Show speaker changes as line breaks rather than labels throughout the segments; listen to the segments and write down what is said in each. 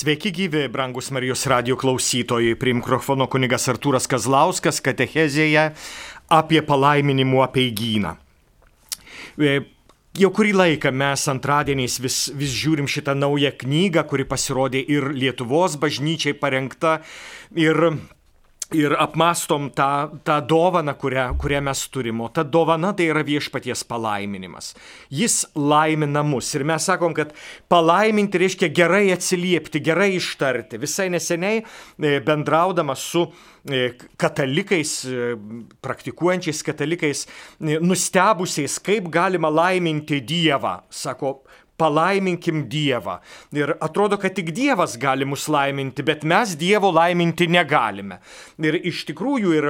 Sveiki gyvi, brangus Marijos radio klausytojai. Prie mikrofono kunigas Artūras Kazlauskas katechezėje apie palaiminimų apieigyną. E, jau kurį laiką mes antradieniais vis, vis žiūrim šitą naują knygą, kuri pasirodė ir Lietuvos bažnyčiai parengta. Ir ir apmastom tą, tą dovaną, kurią, kurią mes turim. O ta dovana tai yra viešpaties palaiminimas. Jis laimina mus. Ir mes sakom, kad palaiminti reiškia gerai atsiliepti, gerai ištarti. Visai neseniai e, bendraudama su e, katalikais, e, praktikuojančiais katalikais, nustebusiais, kaip galima laiminti Dievą. Sako, palaiminkim Dievą. Ir atrodo, kad tik Dievas gali mus laiminti, bet mes Dievo laiminti negalime. Ir iš tikrųjų ir,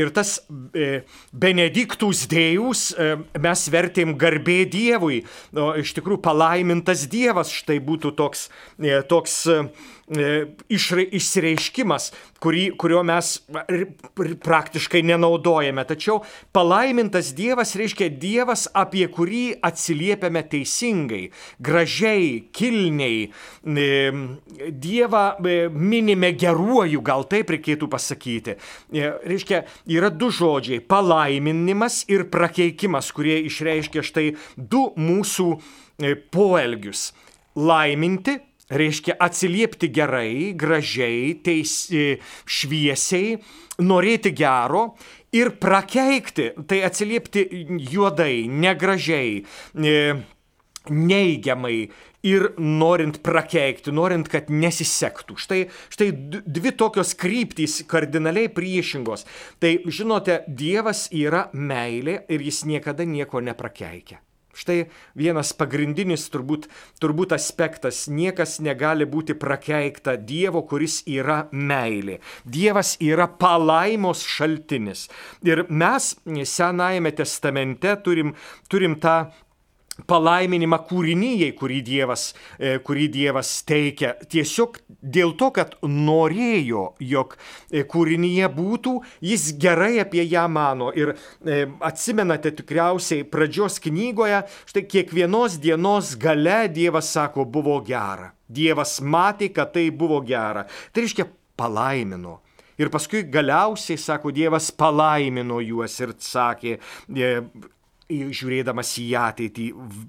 ir tas e, Benediktus Dėjus e, mes vertėm garbė Dievui. O iš tikrųjų palaimintas Dievas štai būtų toks, e, toks e, išra, išsireiškimas, kurį, kurio mes praktiškai nenaudojame. Tačiau palaimintas Dievas reiškia Dievas, apie kurį atsiliepiame teisingai, gražiai, kilniai. E, Dievą e, minime geruoju, gal taip reikėtų pasakyti. Reiškia, yra du žodžiai - palaiminimas ir prakeikimas, kurie išreiškia štai du mūsų poelgius. Laiminti reiškia atsiliepti gerai, gražiai, teis, e, šviesiai, norėti gero ir prakeikti, tai atsiliepti juodai, negražiai, e, neigiamai ir norint prakeikti, norint, kad nesisektų. Štai, štai dvi tokios kryptys kardinaliai priešingos. Tai žinote, Dievas yra meilė ir jis niekada nieko neprakeikia. Štai vienas pagrindinis turbūt, turbūt aspektas. Niekas negali būti prakeikta Dievo, kuris yra meilė. Dievas yra palaimos šaltinis. Ir mes Senajame testamente turim, turim tą palaiminimą kūrinyjei, kurį Dievas, e, kurį Dievas teikia. Tiesiog dėl to, kad norėjo, jog e, kūrinyje būtų, jis gerai apie ją mano. Ir e, atsimenate tikriausiai pradžios knygoje, štai kiekvienos dienos gale Dievas sako, buvo gera. Dievas matė, kad tai buvo gera. Tai reiškia palaimino. Ir paskui galiausiai, sako Dievas, palaimino juos ir sakė, žiūrėdamas į ateitį,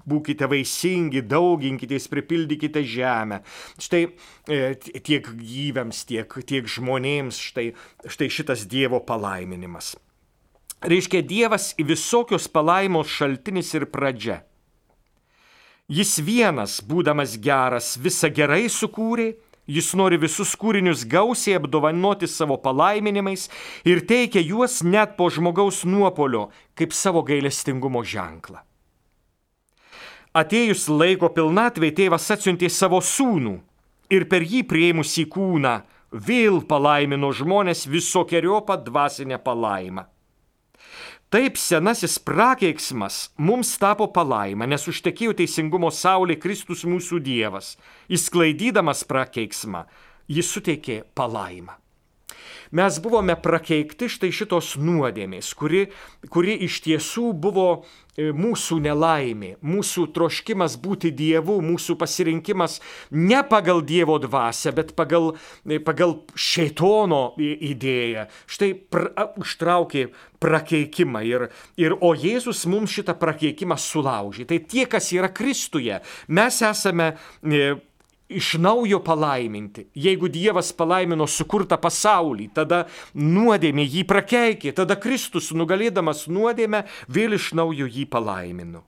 būkite vaisingi, dauginkitės, pripildykite žemę. Štai e, tiek gyviams, tiek, tiek žmonėms, štai, štai šitas Dievo palaiminimas. Reiškia, Dievas visokios palaimos šaltinis ir pradžia. Jis vienas, būdamas geras, visą gerai sukūrė, Jis nori visus kūrinius gausiai apdovanoti savo palaiminimais ir teikia juos net po žmogaus nuopolio kaip savo gailestingumo ženklą. Atėjus laiko pilnatvei tėvas atsiuntė savo sūnų ir per jį prieimus į kūną vėl palaimino žmonės visokiojopą dvasinę palaimą. Taip senasis prakeiksmas mums tapo palaima, nes užtekėjo teisingumo saulė Kristus mūsų Dievas. Įsklaidydamas prakeiksmą, jis suteikė palaimą. Mes buvome prakeikti štai šitos nuodėmės, kuri, kuri iš tiesų buvo E, mūsų nelaimė, mūsų troškimas būti Dievu, mūsų pasirinkimas ne pagal Dievo dvasę, bet pagal, e, pagal šeitono idėją. Štai pra, užtraukė prakeikimą ir, ir o Jėzus mums šitą prakeikimą sulaužė. Tai tie, kas yra Kristuje, mes esame e, iš naujo palaiminti. Jeigu Dievas palaimino sukurtą pasaulį, tada nuodėmė jį prakeikė, tada Kristus nugalėdamas nuodėmę vėl iš naujo jį palaimino.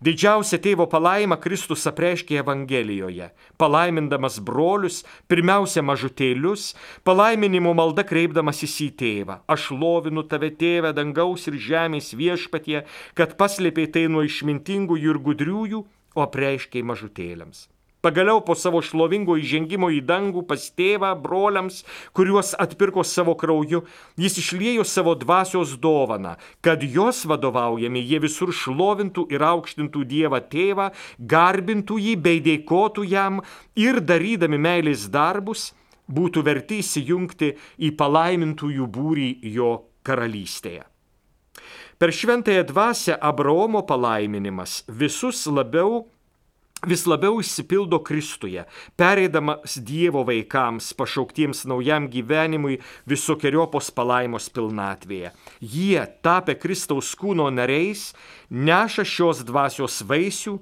Didžiausia tėvo palaima Kristus apreiškė Evangelijoje, palaimindamas brolius, pirmiausia mažutėlius, palaiminimo malda kreipdamasis į tėvą. Aš lovinu tave tėvę dangaus ir žemės viešpatie, kad paslėpė tai nuo išmintingųjų ir gudriųjų, o apreiškiai mažutėliams. Pagaliau po savo šlovingo įžengimo į dangų pas tėvą, broliams, kuriuos atpirko savo krauju, jis išliejo savo dvasios dovaną, kad jos vadovaujami jie visur šlovintų ir aukštintų Dievą tėvą, garbintų jį bei dėkotų jam ir darydami meilės darbus būtų verti įsijungti į palaimintųjų būrį jo karalystėje. Per šventąją dvasę Abraomo palaiminimas visus labiau vis labiau išsipildo Kristuje, pereidamas Dievo vaikams, pašauktiems naujam gyvenimui visokiojopos palaimos pilnatvėje. Jie, tapę Kristaus kūno nariais, neša šios dvasios vaisių,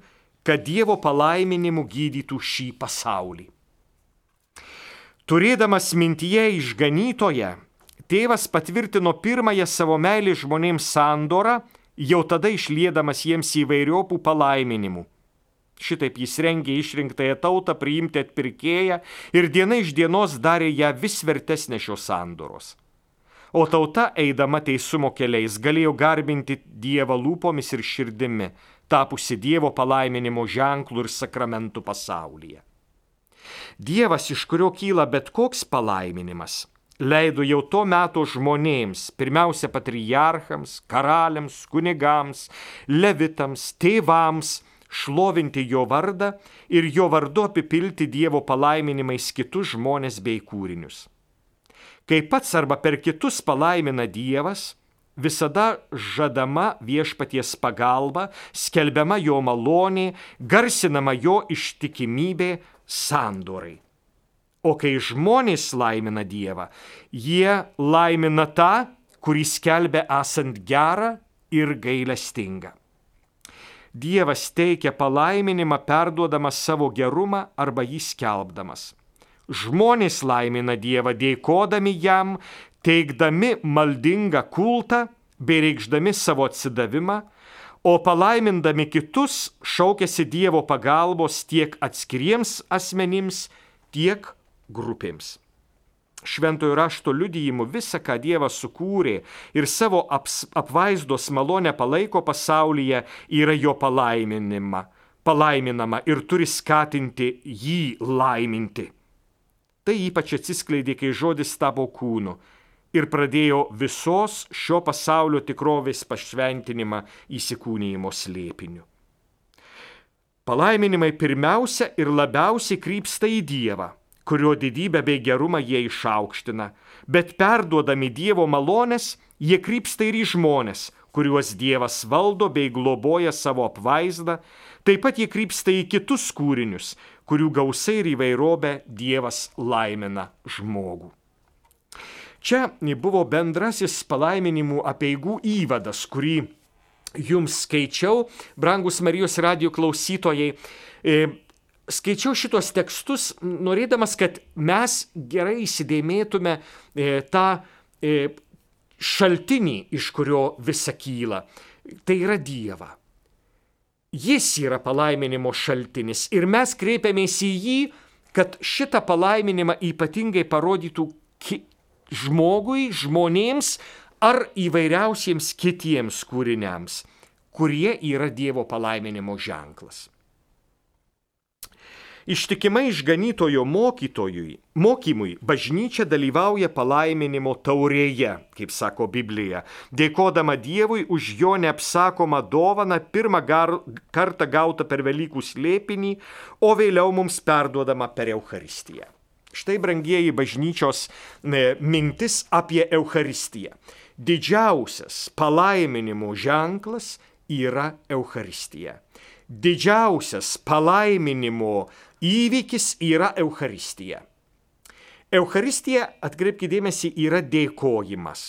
kad Dievo palaiminimu gydytų šį pasaulį. Turėdamas mintyje išganytoje, tėvas patvirtino pirmąją savo meilį žmonėms sandorą, jau tada išlėdamas jiems įvairiopų palaiminimų Šitaip jis rengė išrinktąją tautą priimti atpirkėją ir diena iš dienos darė ją vis vertesnė šios sandoros. O tauta, eidama teisumo keliais, galėjo garbinti Dievą lūpomis ir širdimi, tapusi Dievo palaiminimo ženklų ir sakramentų pasaulyje. Dievas, iš kurio kyla bet koks palaiminimas, leido jau to meto žmonėms, pirmiausia patriarchams, karaliams, kunigams, levitams, tėvams, šlovinti jo vardą ir jo vardu apipilti Dievo palaiminimais kitus žmonės bei kūrinius. Kai pats arba per kitus palaimina Dievas, visada žadama viešpaties pagalba, skelbiama jo malonė, garsinama jo ištikimybė sandorai. O kai žmonės laimina Dievą, jie laimina tą, kurį skelbia esant gerą ir gailestingą. Dievas teikia palaiminimą perduodamas savo gerumą arba jį skelbdamas. Žmonės laimina Dievą dėkodami jam, teikdami maldingą kultą bei reikšdami savo atsidavimą, o palaimindami kitus šaukėsi Dievo pagalbos tiek atskiriems asmenims, tiek grupėms šventojo rašto liudijimu visą, ką Dievas sukūrė ir savo aps, apvaizdos malonę palaiko pasaulyje, yra jo palaiminima, palaiminama ir turi skatinti jį laiminti. Tai ypač atsiskleidė, kai žodis tapo kūnu ir pradėjo visos šio pasaulio tikrovės pašventinimą įsikūnyjimo slėpiniu. Palaiminimai pirmiausia ir labiausiai krypsta į Dievą kurio didybę bei gerumą jie išaukština, bet perduodami Dievo malonės, jie krypsta ir į žmonės, kuriuos Dievas valdo bei globoja savo apvaizdą, taip pat jie krypsta į kitus kūrinius, kurių gausai ir įvairovė Dievas laimina žmogų. Čia buvo bendrasis palaiminimų apieigų įvadas, kurį jums skaičiau, brangus Marijos radio klausytojai. Skaičiau šitos tekstus, norėdamas, kad mes gerai įsidėmėtume e, tą e, šaltinį, iš kurio visa kyla. Tai yra Dieva. Jis yra palaiminimo šaltinis ir mes kreipiamės į jį, kad šitą palaiminimą ypatingai parodytų žmogui, žmonėms ar įvairiausiems kitiems kūriniams, kurie yra Dievo palaiminimo ženklas. Ištikimai išganytojo mokytojui, mokymui bažnyčia dalyvauja palaiminimo taurėje, kaip sako Biblija, dėkodama Dievui už jo neapsakomą dovaną pirmą gar, kartą gautą per Velykų slėpinį, o vėliau mums perduodama per Eucharistiją. Štai, brangieji bažnyčios ne, mintis apie Eucharistiją. Didžiausias palaiminimo ženklas yra Eucharistija. Didžiausias palaiminimo įvykis yra Euharistija. Euharistija, atkreipkite dėmesį, yra dėkojimas.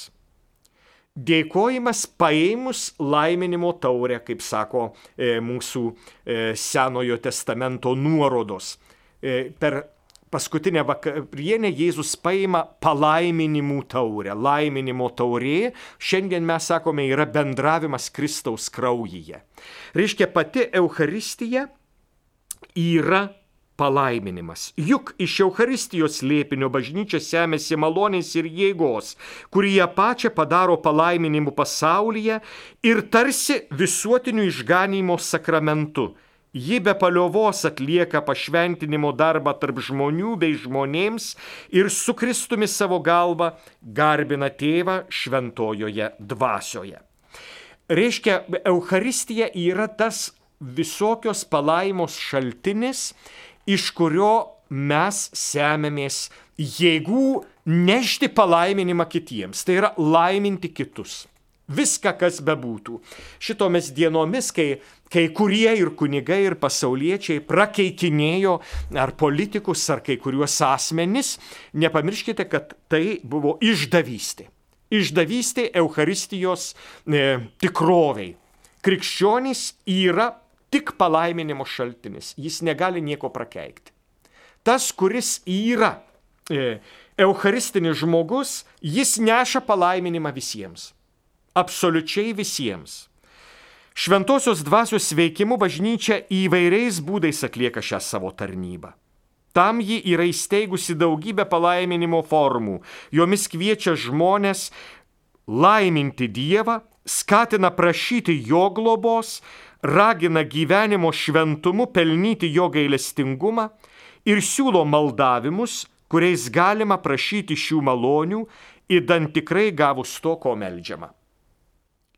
Dėkojimas paėmus laiminimo taurę, kaip sako e, mūsų e, Senojo testamento nuorodos. E, per paskutinę vakarienę Jėzus paima palaiminimų taurę. Laiminimo taurė, šiandien mes sakome, yra bendravimas Kristaus kraujyje. Reiškia, pati Euharistija yra palaiminimas. Juk iš Euharistijos lėpinio bažnyčia semėsi malonės ir jėgos, kurie ją pačią padaro palaiminimu pasaulyje ir tarsi visuotiniu išganimo sakramentu. Ji be paliovos atlieka pašventinimo darbą tarp žmonių bei žmonėms ir su Kristumi savo galvą garbina tėvą šventojoje dvasioje. Reiškia, Euharistija yra tas visokios palaimos šaltinis, iš kurio mes semėmės jėgų nešti palaiminimą kitiems, tai yra laiminti kitus. Viską, kas bebūtų. Šitomis dienomis, kai, kai kurie ir kunigai, ir pasauliečiai prakeikinėjo ar politikus, ar kai kuriuos asmenis, nepamirškite, kad tai buvo išdavystė. Išdavystė Euharistijos e, tikroviai. Krikščionys yra tik palaiminimo šaltinis. Jis negali nieko prakeikti. Tas, kuris yra e, Eucharistinis žmogus, jis neša palaiminimą visiems absoliučiai visiems. Šventosios dvasios veikimu bažnyčia įvairiais būdais atlieka šią savo tarnybą. Tam ji yra įsteigusi daugybę palaiminimo formų, jomis kviečia žmonės laiminti Dievą, skatina prašyti Jo globos, ragina gyvenimo šventumu pelnyti Jo gailestingumą ir siūlo maldavimus, kuriais galima prašyti šių malonių, įdant tikrai gavus to, ko melžiama.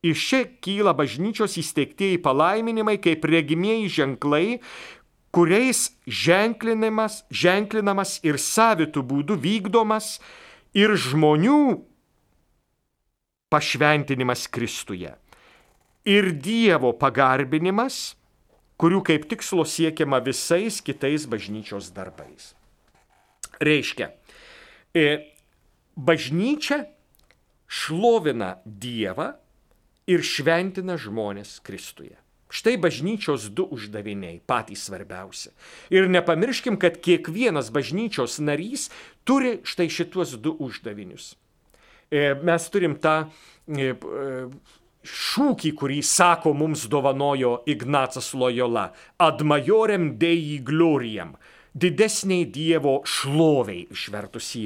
Iš čia kyla bažnyčios įsteigtieji palaiminimai kaip regimieji ženklai, kuriais ženklinamas, ženklinamas ir savitų būdų vykdomas ir žmonių pašventinimas Kristuje. Ir Dievo pagarbinimas, kurių kaip tikslo siekiama visais kitais bažnyčios darbais. Reiškia, e, bažnyčia šlovina Dievą, ir šventina žmonės Kristuje. Štai bažnyčios du uždaviniai patys svarbiausi. Ir nepamirškim, kad kiekvienas bažnyčios narys turi štai šituos du uždavinius. E, mes turim tą e, šūkį, kurį sako mums dovanojo Ignacas Lojola - ad majorem dei gloriam didesniai Dievo šloviai, išvertus į,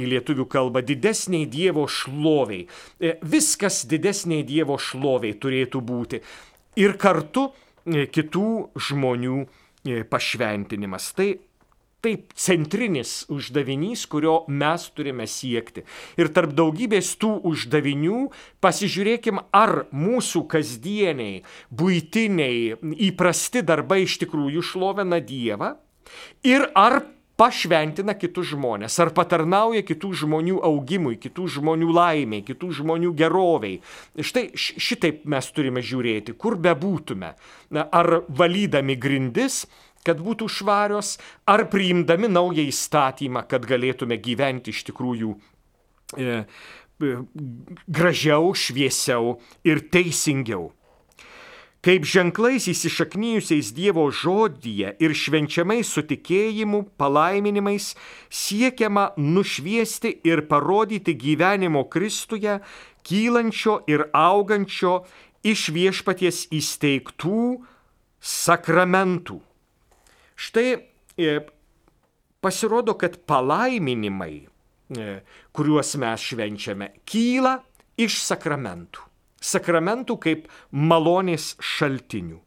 į lietuvių kalbą, didesniai Dievo šloviai. E, viskas didesniai Dievo šloviai turėtų būti. Ir kartu e, kitų žmonių e, pašventinimas. Tai taip centrinis uždavinys, kurio mes turime siekti. Ir tarp daugybės tų uždavinių pasižiūrėkim, ar mūsų kasdieniai, būtiniai, įprasti darbai iš tikrųjų šlovina Dievą Ir ar pašventina kitus žmonės, ar patarnauja kitų žmonių augimui, kitų žmonių laimiai, kitų žmonių geroviai. Štai šitaip mes turime žiūrėti, kur bebūtume. Ar valydami grindis, kad būtų švarios, ar priimdami naują įstatymą, kad galėtume gyventi iš tikrųjų e, e, gražiau, šviesiau ir teisingiau kaip ženklais įsišaknyjusiais Dievo žodyje ir švenčiamais sutikėjimu, palaiminimais siekiama nušviesti ir parodyti gyvenimo Kristuje, kylančio ir augančio iš viešpaties įsteigtų sakramentų. Štai e, pasirodo, kad palaiminimai, e, kuriuos mes švenčiame, kyla iš sakramentų sakramentų kaip malonės šaltinių.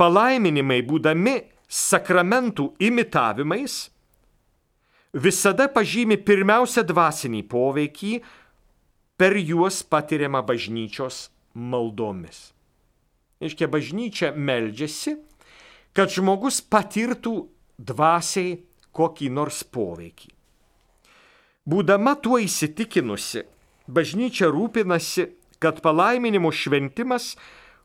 Palaiminimai būdami sakramentų imitavimais visada pažymi pirmiausia dvasinį poveikį per juos patiriamą bažnyčios maldomis. Iškia, bažnyčia meldžiasi, kad žmogus patirtų dvasiai kokį nors poveikį. Būdama tuo įsitikinusi, bažnyčia rūpinasi kad palaiminimo šventimas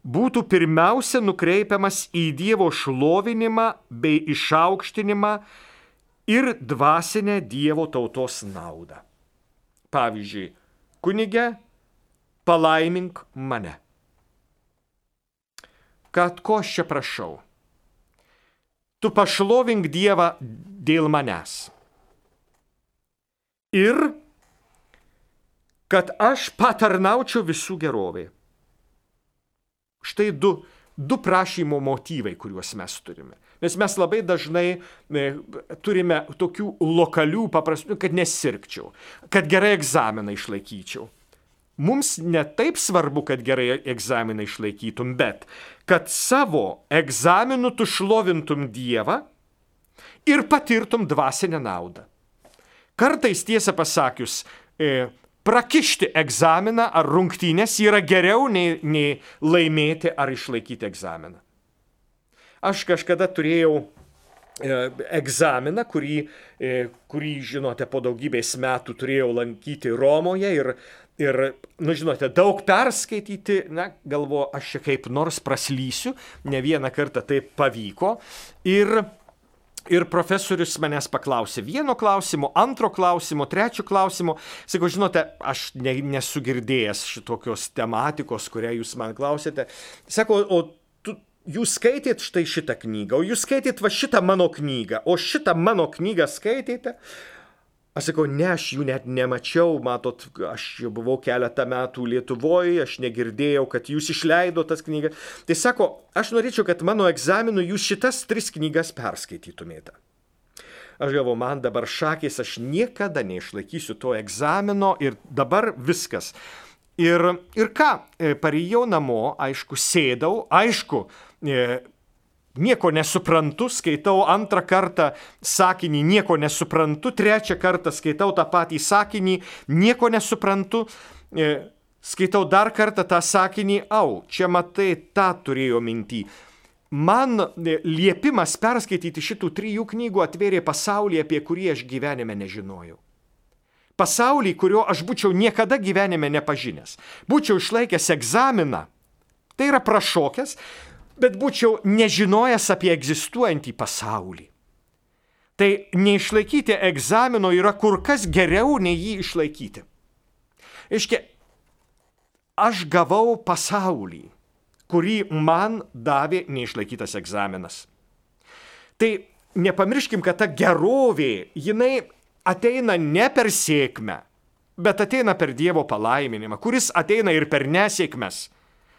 būtų pirmiausia nukreipiamas į Dievo šlovinimą bei išaukštinimą ir dvasinę Dievo tautos naudą. Pavyzdžiui, kunigė, palaimink mane. Kad ko aš čia prašau? Tu pašlovink Dievą dėl manęs. Ir kad aš patarnaučiau visų gerovė. Štai du, du prašymo motyvai, kuriuos mes turime. Nes mes labai dažnai e, turime tokių lokalių paprastų, kad nesirgčiau, kad gerai egzaminą išlaikyčiau. Mums ne taip svarbu, kad gerai egzaminą išlaikytum, bet kad savo egzaminu tu šlovintum Dievą ir patirtum dvasinę naudą. Kartais tiesą pasakius, e, prakišti egzaminą ar rungtynės yra geriau nei, nei laimėti ar išlaikyti egzaminą. Aš kažkada turėjau egzaminą, kurį, kurį, žinote, po daugybės metų turėjau lankyti Romoje ir, ir nu, žinote, daug perskaityti, na, galvo, aš čia kaip nors praslysiu, ne vieną kartą taip pavyko. Ir Ir profesorius manęs paklausė vieno klausimo, antro klausimo, trečio klausimo. Sakau, žinote, aš ne, nesu girdėjęs šitokios tematikos, kurią jūs man klausėte. Sako, o tu, jūs skaitėt štai šitą knygą, o jūs skaitėt va šitą mano knygą, o šitą mano knygą skaitėte. Aš sakau, ne, aš jų net nemačiau, matot, aš jau buvau keletą metų Lietuvoje, aš negirdėjau, kad jūs išleido tas knygas. Tai sako, aš norėčiau, kad mano egzaminu jūs šitas tris knygas perskaitytumėte. Aš galvoju, man dabar šakės, aš niekada neišlaikysiu to egzamino ir dabar viskas. Ir, ir ką, e, parijau namo, aišku, sėdau, aišku, e, nieko nesuprantu, skaitau antrą kartą sakinį, nieko nesuprantu, trečią kartą skaitau tą patį sakinį, nieko nesuprantu, e, skaitau dar kartą tą sakinį, au, čia matai, tą turėjo mintį. Man e, liepimas perskaityti šitų trijų knygų atvėrė pasaulį, apie kurį aš gyvenime nežinojau. Pasaulį, kurio aš būčiau niekada gyvenime nepažinęs. Būčiau išlaikęs egzaminą, tai yra prašokęs, bet būčiau nežinojęs apie egzistuojantį pasaulį. Tai neišlaikyti egzamino yra kur kas geriau nei jį išlaikyti. Iškia, aš gavau pasaulį, kurį man davė neišlaikytas egzaminas. Tai nepamirškim, kad ta gerovė, jinai ateina ne per sėkmę, bet ateina per Dievo palaiminimą, kuris ateina ir per nesėkmes.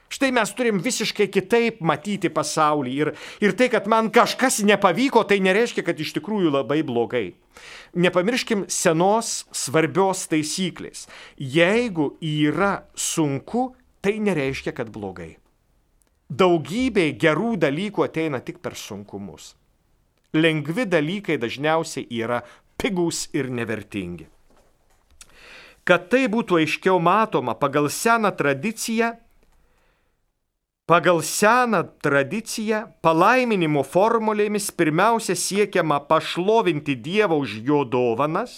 Štai mes turim visiškai kitaip matyti pasaulį ir, ir tai, kad man kažkas nepavyko, tai nereiškia, kad iš tikrųjų labai blogai. Nepamirškim senos svarbios taisyklės. Jeigu yra sunku, tai nereiškia, kad blogai. Daugybė gerų dalykų ateina tik per sunkumus. Lengvi dalykai dažniausiai yra pigūs ir nevertingi. Kad tai būtų aiškiau matoma pagal seną tradiciją, Pagal seną tradiciją palaiminimo formulėmis pirmiausia siekiama pašlovinti Dievą už jo dovanas,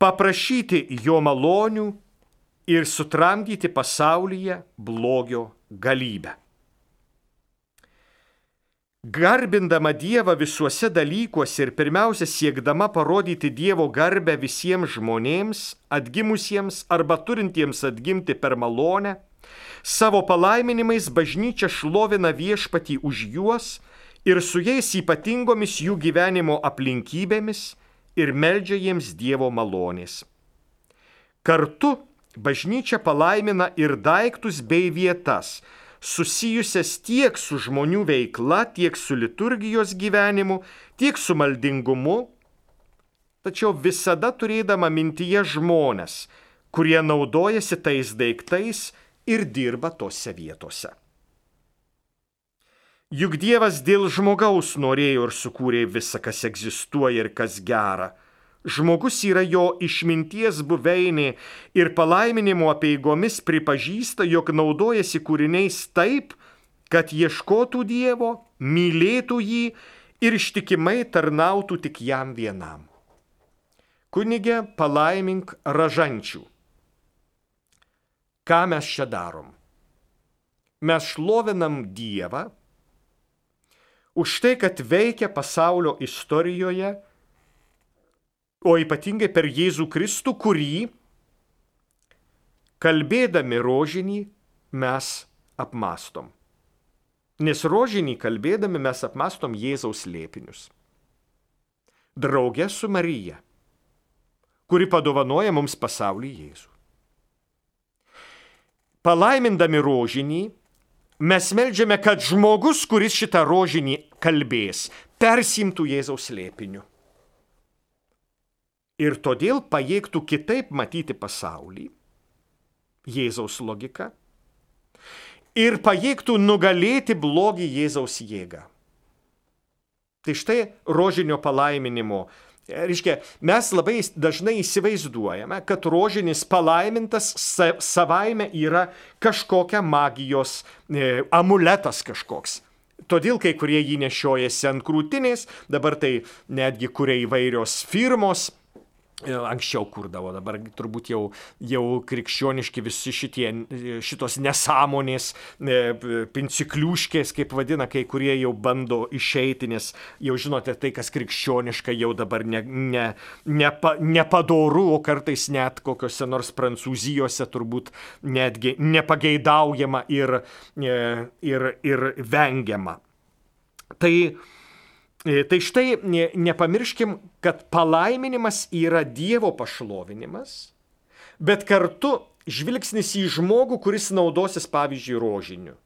paprašyti jo malonių ir sutramdyti pasaulyje blogio galybę. Garbindama Dievą visuose dalykuose ir pirmiausia siekdama parodyti Dievo garbę visiems žmonėms, atgimusiems arba turintiems atgimti per malonę, Savo palaiminimais bažnyčia šlovina viešpatį už juos ir su jais ypatingomis jų gyvenimo aplinkybėmis ir meldžia jiems Dievo malonės. Kartu bažnyčia palaimina ir daiktus bei vietas, susijusias tiek su žmonių veikla, tiek su liturgijos gyvenimu, tiek su maldingumu, tačiau visada turėdama mintyje žmonės, kurie naudojasi tais daiktais ir dirba tose vietose. Juk Dievas dėl žmogaus norėjo ir sukūrė visą, kas egzistuoja ir kas gera. Žmogus yra jo išminties buveinė ir palaiminimo apieigomis pripažįsta, jog naudojasi kūriniais taip, kad ieškotų Dievo, mylėtų jį ir ištikimai tarnautų tik jam vienam. Kunigė palaimink ražančių. Ką mes čia darom? Mes šlovinam Dievą už tai, kad veikia pasaulio istorijoje, o ypatingai per Jėzų Kristų, kurį, kalbėdami rožinį, mes apmastom. Nes rožinį kalbėdami mes apmastom Jėzaus lėpinius. Drauge su Marija, kuri padovanoja mums pasaulį Jėzų palaimindami rožinį, mes melžiame, kad žmogus, kuris šitą rožinį kalbės, persimtų Jėzaus lėpiniu. Ir todėl pajėgtų kitaip matyti pasaulį, Jėzaus logiką, ir pajėgtų nugalėti blogį Jėzaus jėgą. Tai štai rožinio palaiminimo Reiškia, mes labai dažnai įsivaizduojame, kad rožinis palaimintas savaime yra kažkokia magijos e, amuletas kažkoks. todėl kai kurie jį nešiojasi ant krūtinės, dabar tai netgi kuria įvairios firmos E, anksčiau kurdavo, dabar turbūt jau, jau krikščioniški visi šitie, šitos nesąmonės, e, pincikliuškės, kaip vadina, kai kurie jau bando išeiti, nes jau žinote, tai, kas krikščioniška, jau dabar ne, ne, nepa, nepadoru, o kartais net kokiuose nors prancūzijose turbūt netgi nepageidaujama ir, e, ir, ir vengiama. Tai E, tai štai nepamirškim, kad palaiminimas yra Dievo pašlovinimas, bet kartu žvilgsnis į žmogų, kuris naudosis, pavyzdžiui, rožiniu.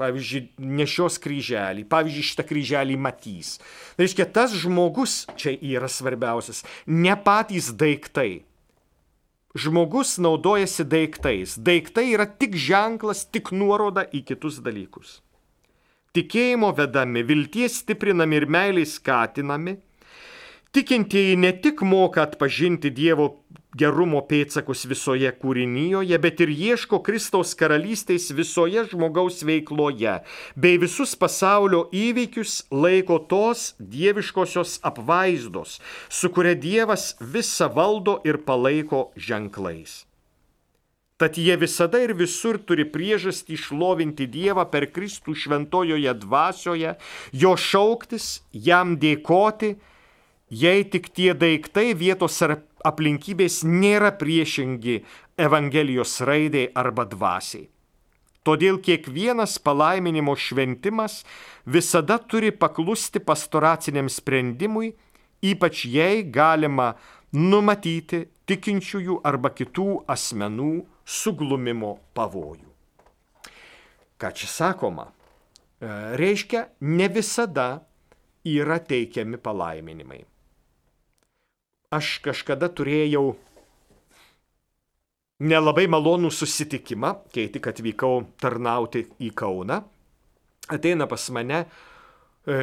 Pavyzdžiui, nešios kryželį, pavyzdžiui, šitą kryželį matys. Tai reiškia, tas žmogus čia yra svarbiausias, ne patys daiktai. Žmogus naudojasi daiktais. Daiktai yra tik ženklas, tik nuoroda į kitus dalykus tikėjimo vedami, vilties stiprinami ir meiliai skatinami, tikintieji ne tik moka atpažinti Dievo gerumo pėtsakus visoje kūrinyje, bet ir ieško Kristaus karalystės visoje žmogaus veikloje, bei visus pasaulio įvykius laiko tos dieviškosios apvaizdos, su kuria Dievas visą valdo ir palaiko ženklais. Tad jie visada ir visur turi priežastį išlovinti Dievą per Kristų šventojoje dvasioje, jo šauktis, jam dėkoti, jei tik tie daiktai vietos ar aplinkybės nėra priešingi Evangelijos raidai arba dvasiai. Todėl kiekvienas palaiminimo šventimas visada turi paklusti pastoraciniam sprendimui, ypač jei galima numatyti tikinčiųjų arba kitų asmenų suglumimo pavojų. Ką čia sakoma? E, reiškia, ne visada yra teikiami palaiminimai. Aš kažkada turėjau nelabai malonų susitikimą, kai tik atvykau tarnauti į Kauną. Ateina pas mane e,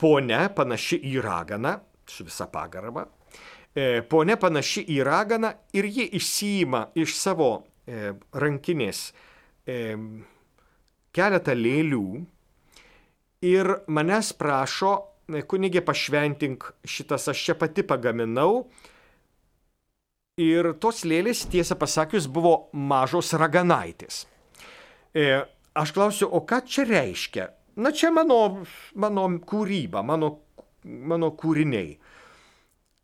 ponia panaši į raganą, su visa pagarba, Pone panaši į raganą ir ji išsijima iš savo e, rankinės e, keletą lėlių ir manęs prašo, kunigė pašventink šitas, aš čia pati pagaminau. Ir tos lėlės, tiesą pasakius, buvo mažos raganaitės. Aš klausiu, o ką čia reiškia? Na čia mano, mano kūryba, mano, mano kūriniai.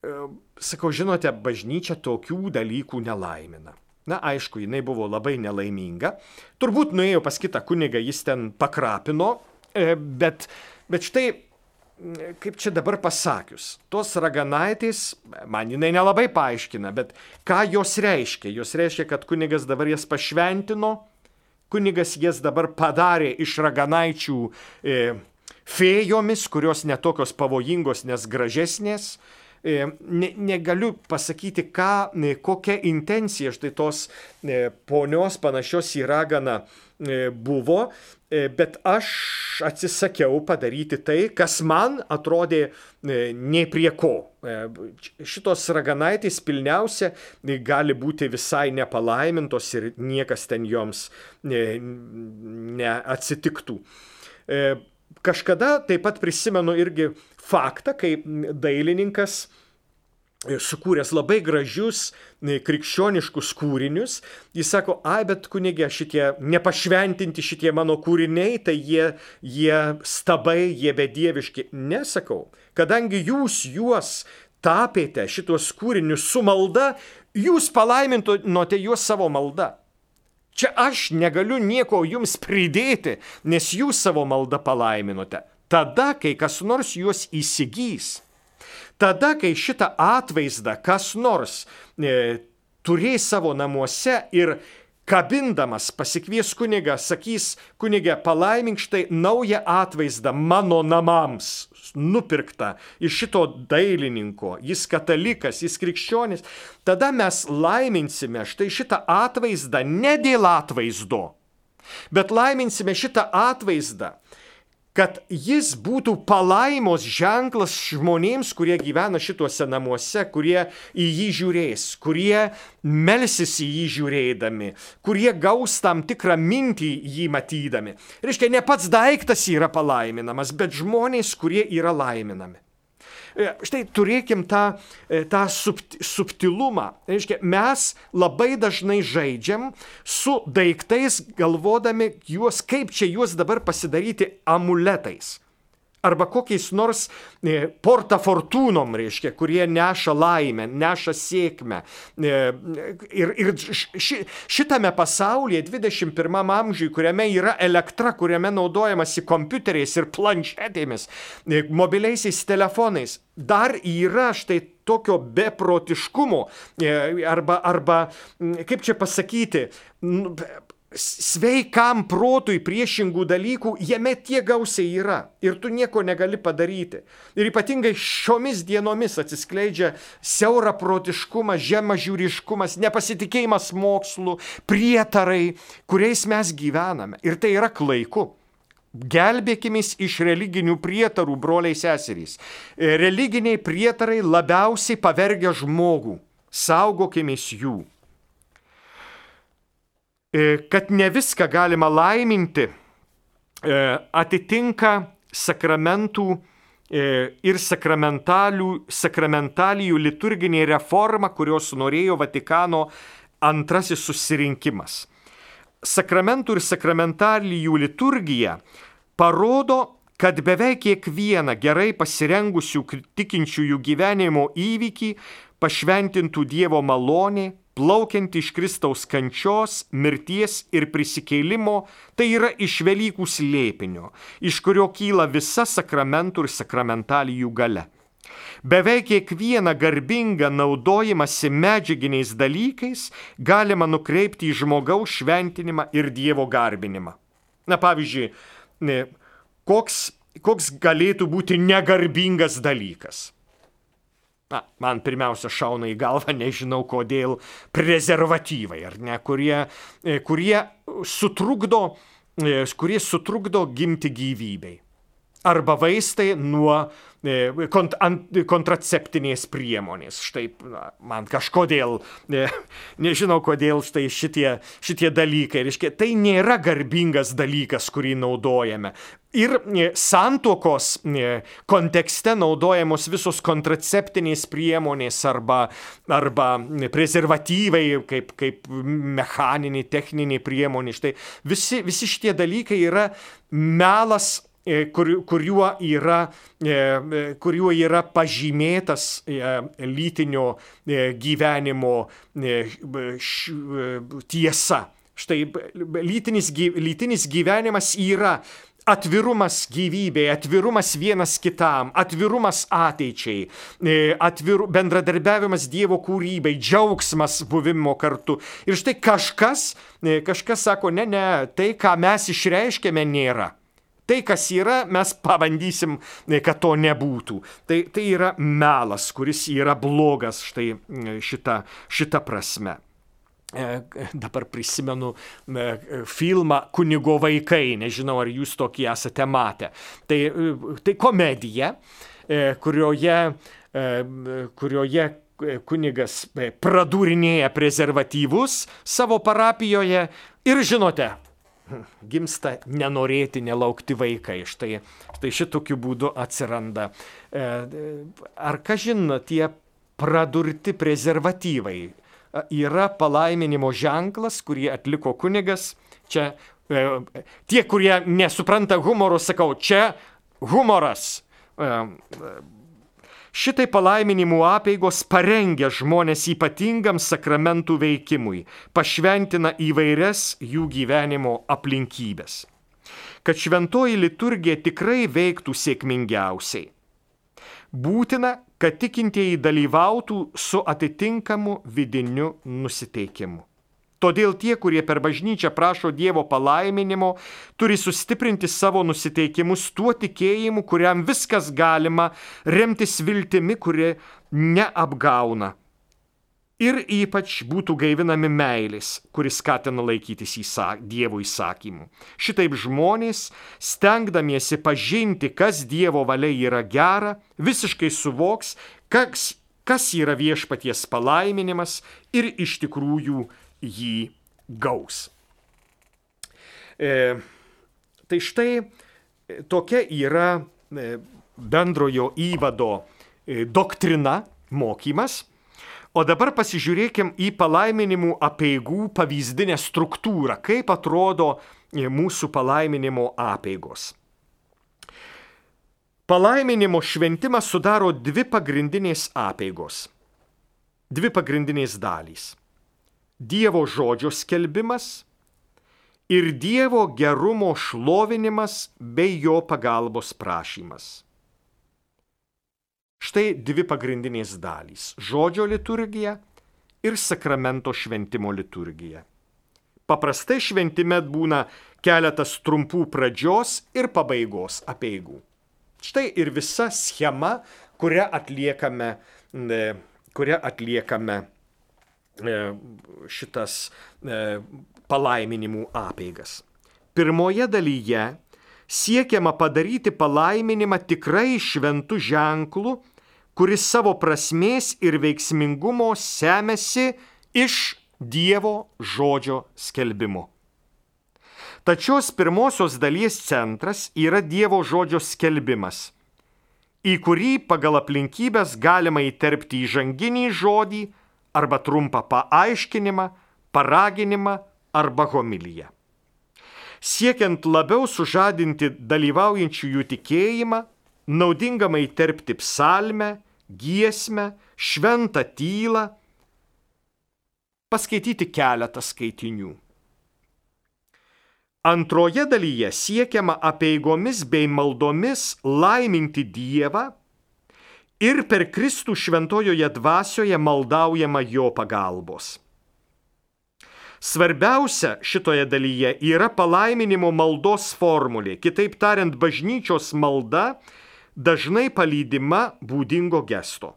Sakau, žinote, bažnyčia tokių dalykų nelaimina. Na, aišku, jinai buvo labai nelaiminga. Turbūt nuėjo pas kitą kunigą, jis ten pakrapino, e, bet, bet štai, kaip čia dabar pasakius, tos raganaitės, man jinai nelabai paaiškina, bet ką jos reiškia? Jos reiškia, kad kunigas dabar jas pašventino, kunigas jas dabar padarė iš raganaičių e, fėjomis, kurios netokios pavojingos, nes gražesnės. E, ne, negaliu pasakyti, ką, e, kokia intencija štai tos e, ponios panašios į raganą buvo, bet aš atsisakiau padaryti tai, kas man atrodė ne prie ko. Šitos raganaitės pilniausia gali būti visai nepalaimintos ir niekas ten joms neatsitiktų. Kažkada taip pat prisimenu irgi faktą, kai dailininkas e, sukūręs labai gražius e, krikščioniškus kūrinius, jis sako, ai, bet kunigė, šitie nepašventinti šitie mano kūriniai, tai jie, jie stabai, jie bedieviški. Nesakau, kadangi jūs juos tapėte šitos kūrinius su malda, jūs palaimintinote juos savo malda. Čia aš negaliu nieko jums pridėti, nes jūs savo maldą palaiminote tada, kai kas nors juos įsigys. Tada, kai šitą atvaizdą kas nors e, turės savo namuose ir kabindamas pasikvies kunigą, sakys, kunigė, palaimink štai naują atvaizdą mano namams, nupirktą iš šito dailininko, jis katalikas, jis krikščionis, tada mes laiminsime štai šitą atvaizdą ne dėl atvaizdo, bet laiminsime šitą atvaizdą kad jis būtų palaimos ženklas žmonėms, kurie gyvena šituose namuose, kurie į jį žiūrės, kurie melsis į jį žiūrėdami, kurie gaus tam tikrą mintį jį matydami. Reiškia, ne pats daiktas yra palaiminamas, bet žmonės, kurie yra laiminami. E, štai turėkim tą, e, tą subtilumą. Reiškia, mes labai dažnai žaidžiam su daiktais, galvodami juos, kaip čia juos dabar pasidaryti amuletais arba kokiais nors e, porta fortūnom, reiškia, kurie neša laimę, neša sėkmę. E, ir ir ši, šitame pasaulyje, 21 amžiui, kuriame yra elektra, kuriame naudojamasi kompiuteriais ir planšetėmis, e, mobiliaisiais telefonais, dar yra štai tokio beprotiškumo arba, arba kaip čia pasakyti, sveikam protui priešingų dalykų, jame tiek gausiai yra ir tu nieko negali padaryti. Ir ypatingai šiomis dienomis atsiskleidžia siaura protiškumas, žemažiūriškumas, nepasitikėjimas mokslu, prietarai, kuriais mes gyvename. Ir tai yra klaiku. Gelbėkimės iš religinių prietarų, broliai seserys. Religiniai prietarai labiausiai pavergia žmogų. Saugokimės jų. E, kad ne viską galima laiminti, e, atitinka sakramentų e, ir sakramentalijų liturginė reforma, kurios norėjo Vatikano antrasis susirinkimas. Sakramentų ir sakramentalijų liturgija parodo, kad beveik kiekvieną gerai pasirengusių tikinčiųjų gyvenimo įvykį pašventintų Dievo malonė, plaukianti iš Kristaus kančios, mirties ir prisikėlimo, tai yra iš Velykų slėpinio, iš kurio kyla visa sakramentų ir sakramentalijų gale. Beveik kiekvieną garbingą naudojimąsi medžiaginiais dalykais galima nukreipti į žmogaus šventinimą ir Dievo garbinimą. Na pavyzdžiui, koks, koks galėtų būti negarbingas dalykas? Na, man pirmiausia šauna į galvą, nežinau kodėl, prezervatyvai, ar ne, kurie, e, kurie, sutrukdo, e, kurie sutrukdo gimti gyvybei. Arba vaistai nuo E, kont, ant, kontraceptinės priemonės. Štai na, man kažkodėl, ne, nežinau kodėl štai šitie, šitie dalykai, reiškia, tai nėra garbingas dalykas, kurį naudojame. Ir e, santokos e, kontekste naudojamos visos kontraceptinės priemonės arba, arba prezervatyvai kaip, kaip mechaninė, techninė priemonė. Štai visi, visi šitie dalykai yra melas E, kur, kuriuo, yra, e, e, kuriuo yra pažymėtas lytinio gyvenimo tiesa. Štai lytinis, lytinis gyvenimas yra atvirumas gyvybei, atvirumas vienas kitam, atvirumas ateičiai, atviru, bendradarbiavimas Dievo kūrybai, džiaugsmas buvimo kartu. Ir štai kažkas, kažkas sako, ne, ne, tai, ką mes išreiškėme, nėra. Tai, kas yra, mes pabandysim, kad to nebūtų. Tai, tai yra melas, kuris yra blogas štai šita, šita prasme. E, dabar prisimenu e, filmą Kunigo vaikai, nežinau ar jūs tokį esate matę. Tai, e, tai komedija, kurioje, kurioje kunigas pradūrinėja prezervatyvus savo parapijoje ir žinote, gimsta nenorėti, nelaukti vaikai. Štai, štai šitokiu būdu atsiranda. E, ar kažin tie pradurti prezervatyvai e, yra palaiminimo ženklas, kurį atliko kunigas. Čia e, tie, kurie nesupranta humoro, sakau, čia humoras Šitai palaiminimų apėgos parengia žmonės ypatingam sakramentų veikimui, pašventina įvairias jų gyvenimo aplinkybės. Kad šventoji liturgija tikrai veiktų sėkmingiausiai. Būtina, kad tikintieji dalyvautų su atitinkamu vidiniu nusiteikimu. Todėl tie, kurie per bažnyčią prašo Dievo palaiminimo, turi sustiprinti savo nusiteikimus tuo tikėjimu, kuriam viskas galima, remtis viltimi, kuri neapgauna. ir ypač būtų gaivinami meilės, kuris skatina laikytis įsak, Dievo įsakymų. Šitaip žmonės, stengdamiesi pažinti, kas Dievo valia yra gera, visiškai suvoks, kas, kas yra viešpaties palaiminimas ir iš tikrųjų jį gaus. E, tai štai e, tokia yra e, bendrojo įvado e, doktrina, mokymas. O dabar pasižiūrėkim į palaiminimų apieigų pavyzdinę struktūrą, kaip atrodo mūsų palaiminimo apeigos. Palaiminimo šventimas sudaro dvi pagrindinės apeigos. Dvi pagrindinės dalys. Dievo žodžio skelbimas ir Dievo gerumo šlovinimas bei jo pagalbos prašymas. Štai dvi pagrindinės dalys - žodžio liturgija ir sakramento šventimo liturgija. Paprastai šventime būna keletas trumpų pradžios ir pabaigos apieigų. Štai ir visa schema, kurią atliekame, kurią atliekame šitas e, palaiminimų apeigas. Pirmoje dalyje siekiama padaryti palaiminimą tikrai šventų ženklų kuris savo prasmės ir veiksmingumo semėsi iš Dievo žodžio skelbimo. Tačios pirmosios dalies centras yra Dievo žodžio skelbimas, į kurį pagal aplinkybės galima įterpti įžanginį žodį arba trumpą paaiškinimą, paraginimą arba homiliją. Siekiant labiau sužadinti dalyvaujančiųjų tikėjimą, naudingamai terpti psalmę, giesmę, šventą tylą, paskaityti keletą skaitinių. Antroje dalyje siekiama apieigomis bei maldomis laiminti Dievą ir per Kristų šventojoje dvasioje maldaujama jo pagalbos. Svarbiausia šitoje dalyje yra palaiminimo maldos formulė, kitaip tariant, bažnyčios malda dažnai palydima būdingo gesto.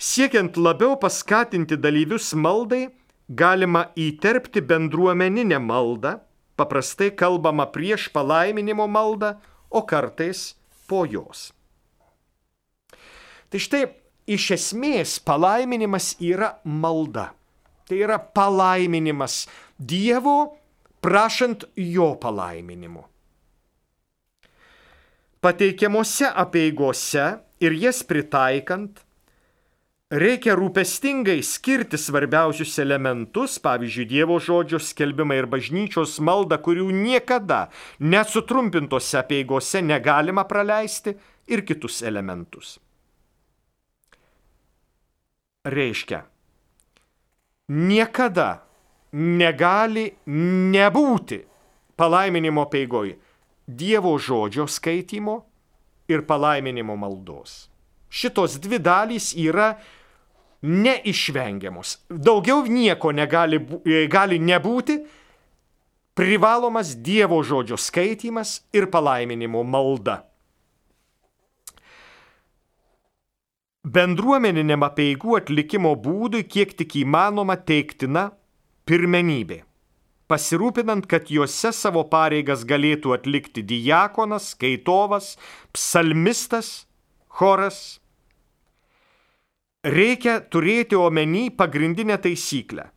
Siekiant labiau paskatinti dalyvius maldai, galima įterpti bendruomeninę maldą, paprastai kalbama prieš palaiminimo maldą, o kartais po jos. Tai štai iš esmės palaiminimas yra malda. Tai yra palaiminimas Dievo prašant jo palaiminimo pateikiamose apieigose ir jas pritaikant, reikia rūpestingai skirti svarbiausius elementus, pavyzdžiui, Dievo žodžio skelbimą ir bažnyčios maldą, kurių niekada nesutrumpintose apieigose negalima praleisti, ir kitus elementus. Reiškia, niekada negali nebūti palaiminimo peigoje Dievo žodžio skaitimo ir palaiminimo maldos. Šitos dvi dalys yra neišvengiamos. Daugiau nieko negali, e, gali nebūti. Privalomas Dievo žodžio skaitimas ir palaiminimo malda. Bendruomeniniam apieigų atlikimo būdui kiek tik įmanoma teiktina pirmenybė pasirūpinant, kad juose savo pareigas galėtų atlikti diakonas, skaitovas, psalmistas, choras. Reikia turėti omeny pagrindinę taisyklę.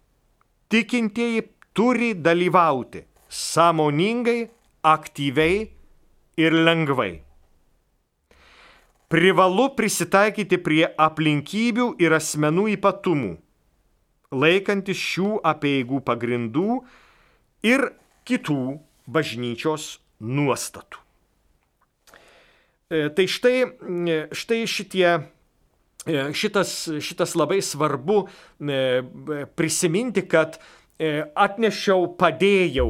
Tikintieji turi dalyvauti sąmoningai, aktyviai ir lengvai. Privalu prisitaikyti prie aplinkybių ir asmenų ypatumų, laikantis šių apieigų pagrindų ir kitų bažnyčios nuostatų. E, tai štai, e, štai šitie, e, šitas, šitas labai svarbu prisiminti, kad atnešiau, padėjau,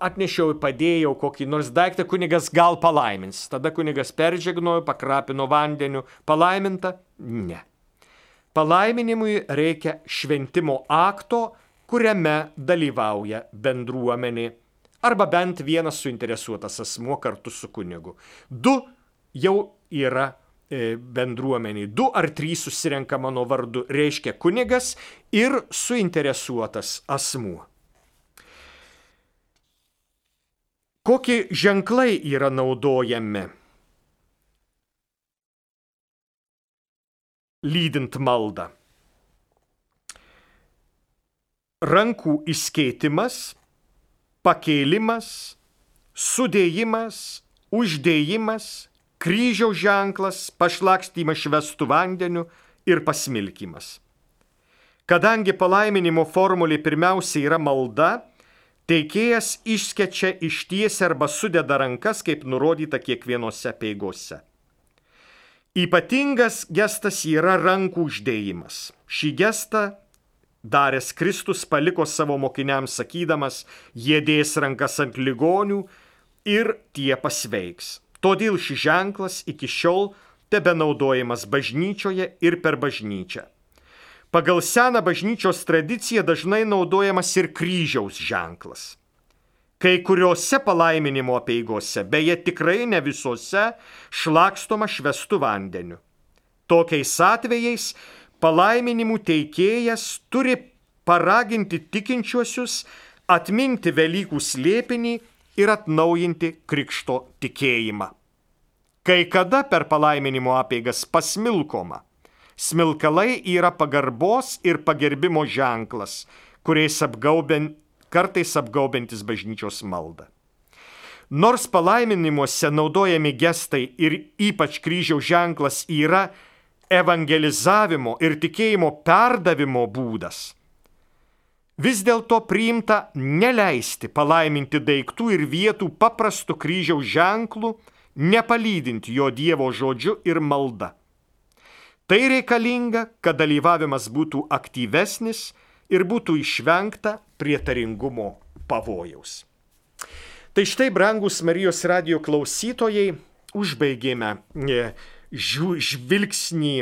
atnešiau, padėjau kokį nors daiktą, kunigas gal palaimins. Tada kunigas peržegnojo, pakrapino vandeniu, palaiminta? Ne. Palaiminimui reikia šventimo akto, kuriame dalyvauja bendruomenė arba bent vienas suinteresuotas asmuo kartu su kunigu. Du jau yra e, bendruomeniai. Du ar trys susirenka mano vardu, reiškia kunigas ir suinteresuotas asmuo. Kokie ženklai yra naudojami lydint maldą? Rankų įskeitimas, pakėlimas, sudėjimas, uždėjimas, kryžiaus ženklas, pašlakstymas švestų vandeniu ir pasmilkimas. Kadangi palaiminimo formulė pirmiausia yra malda, Teikėjas išskečia ištiesia arba sudeda rankas, kaip nurodyta kiekvienose peigose. Ypatingas gestas yra rankų uždėjimas. Šį gestą daręs Kristus paliko savo mokiniams sakydamas, jie dės rankas ant ligonių ir tie pasveiks. Todėl šis ženklas iki šiol tebe naudojamas bažnyčioje ir per bažnyčią. Pagal seną bažnyčios tradiciją dažnai naudojamas ir kryžiaus ženklas. Kai kuriuose palaiminimo apieigose, beje tikrai ne visose, šlakstoma švestų vandeniu. Tokiais atvejais palaiminimų teikėjas turi paraginti tikinčiuosius atminti Velykų slėpinį ir atnaujinti krikšto tikėjimą. Kai kada per palaiminimo apeigas pasmilkoma Smilkalai yra pagarbos ir pagerbimo ženklas, kuriais apgaubent, kartais apgaubintis bažnyčios maldą. Nors palaiminimuose naudojami gestai ir ypač kryžiaus ženklas yra evangelizavimo ir tikėjimo perdavimo būdas, vis dėlto priimta neleisti palaiminti daiktų ir vietų paprastu kryžiaus ženklu, nepalydint jo Dievo žodžiu ir malda. Tai reikalinga, kad dalyvavimas būtų aktyvesnis ir būtų išvengta prietaringumo pavojaus. Tai štai, brangus Marijos radio klausytojai, užbaigėme e, žvilgsnį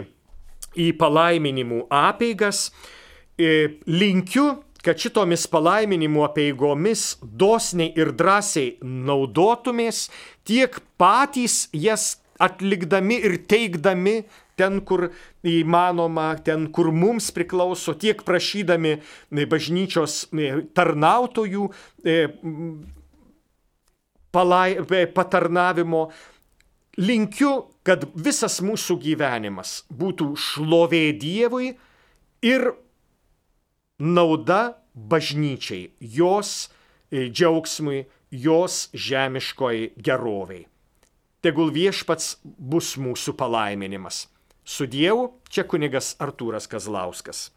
į palaiminimų apeigas. E, linkiu, kad šitomis palaiminimų apeigomis dosniai ir drąsiai naudotumės, tiek patys jas atlikdami ir teikdami ten, kur įmanoma, ten, kur mums priklauso, tiek prašydami e, bažnyčios e, tarnautojų e, palai, patarnavimo. Linkiu, kad visas mūsų gyvenimas būtų šlovė Dievui ir nauda bažnyčiai, jos džiaugsmui, jos žemiškoj geroviai. Tegul viešpats bus mūsų palaiminimas. Su Dievu čia kunigas Artūras Kazlauskas.